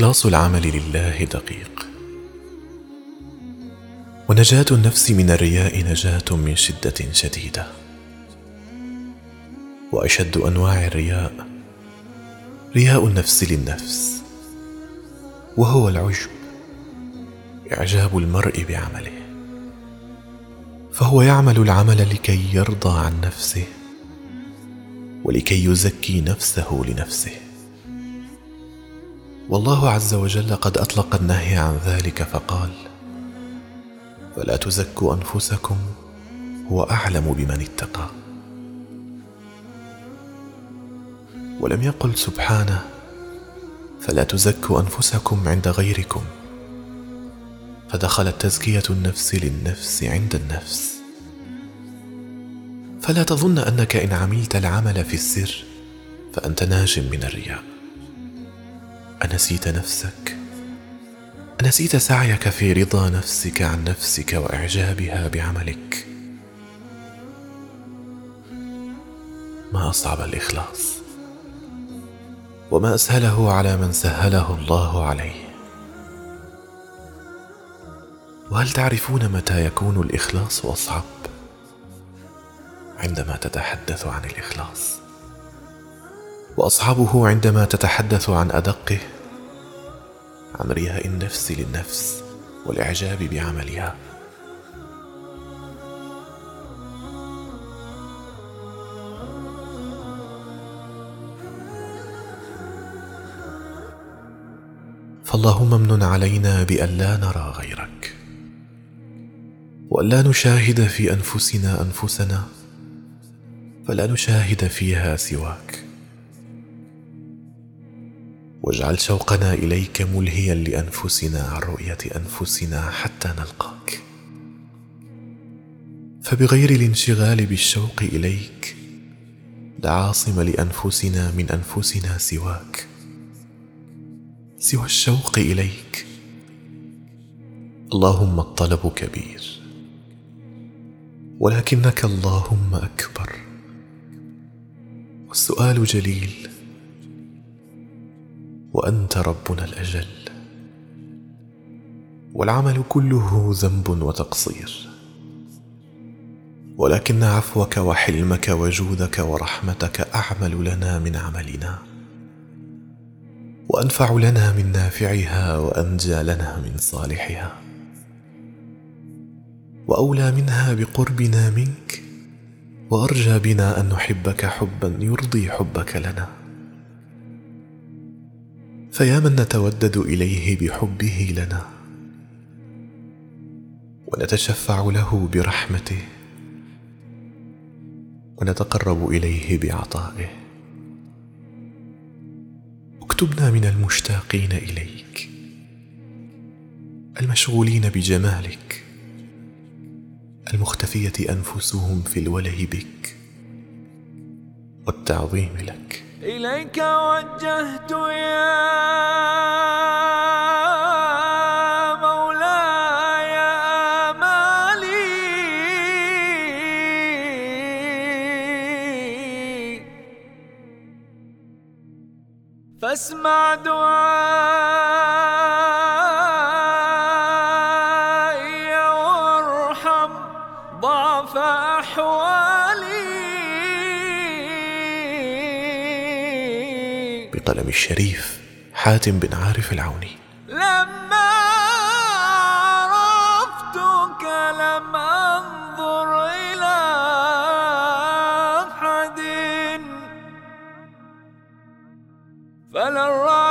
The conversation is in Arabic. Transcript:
إخلاص العمل لله دقيق. ونجاة النفس من الرياء نجاة من شدة شديدة. وأشد أنواع الرياء رياء النفس للنفس. وهو العجب إعجاب المرء بعمله. فهو يعمل العمل لكي يرضى عن نفسه ولكي يزكي نفسه لنفسه. والله عز وجل قد أطلق النهي عن ذلك فقال فلا تزكوا أنفسكم هو أعلم بمن اتقى. ولم يقل سبحانه فلا تزكوا أنفسكم عند غيركم. فدخلت تزكية النفس للنفس عند النفس. فلا تظن أنك إن عملت العمل في السر فأنت ناج من الرياء. أنسيت نفسك؟ أنسيت سعيك في رضا نفسك عن نفسك وإعجابها بعملك. ما أصعب الإخلاص؟ وما أسهله على من سهله الله عليه. وهل تعرفون متى يكون الإخلاص أصعب؟ عندما تتحدث عن الإخلاص. وأصحابه عندما تتحدث عن أدقه عن رياء النفس للنفس والإعجاب بعملها. فاللهم امن علينا بأن لا نرى غيرك وأن لا نشاهد في أنفسنا أنفسنا فلا نشاهد فيها سواك. واجعل شوقنا إليك ملهيا لأنفسنا عن رؤية أنفسنا حتى نلقاك. فبغير الانشغال بالشوق إليك لا عاصم لأنفسنا من أنفسنا سواك. سوى الشوق إليك. اللهم الطلب كبير. ولكنك اللهم أكبر. والسؤال جليل. وأنت ربنا الأجل. والعمل كله ذنب وتقصير. ولكن عفوك وحلمك وجودك ورحمتك أعمل لنا من عملنا. وأنفع لنا من نافعها وأنجى لنا من صالحها. وأولى منها بقربنا منك. وأرجى بنا أن نحبك حبا يرضي حبك لنا. فيا من نتودد إليه بحبه لنا ونتشفع له برحمته ونتقرب إليه بعطائه. اكتبنا من المشتاقين إليك المشغولين بجمالك المختفية أنفسهم في الوله بك والتعظيم لك. إليك وجهت يا مولاي آمالي. فاسمع دعائي القلم الشريف حاتم بن عارف العوني. لما عرفتك لم أنظر إلى أحد. فلن رأيت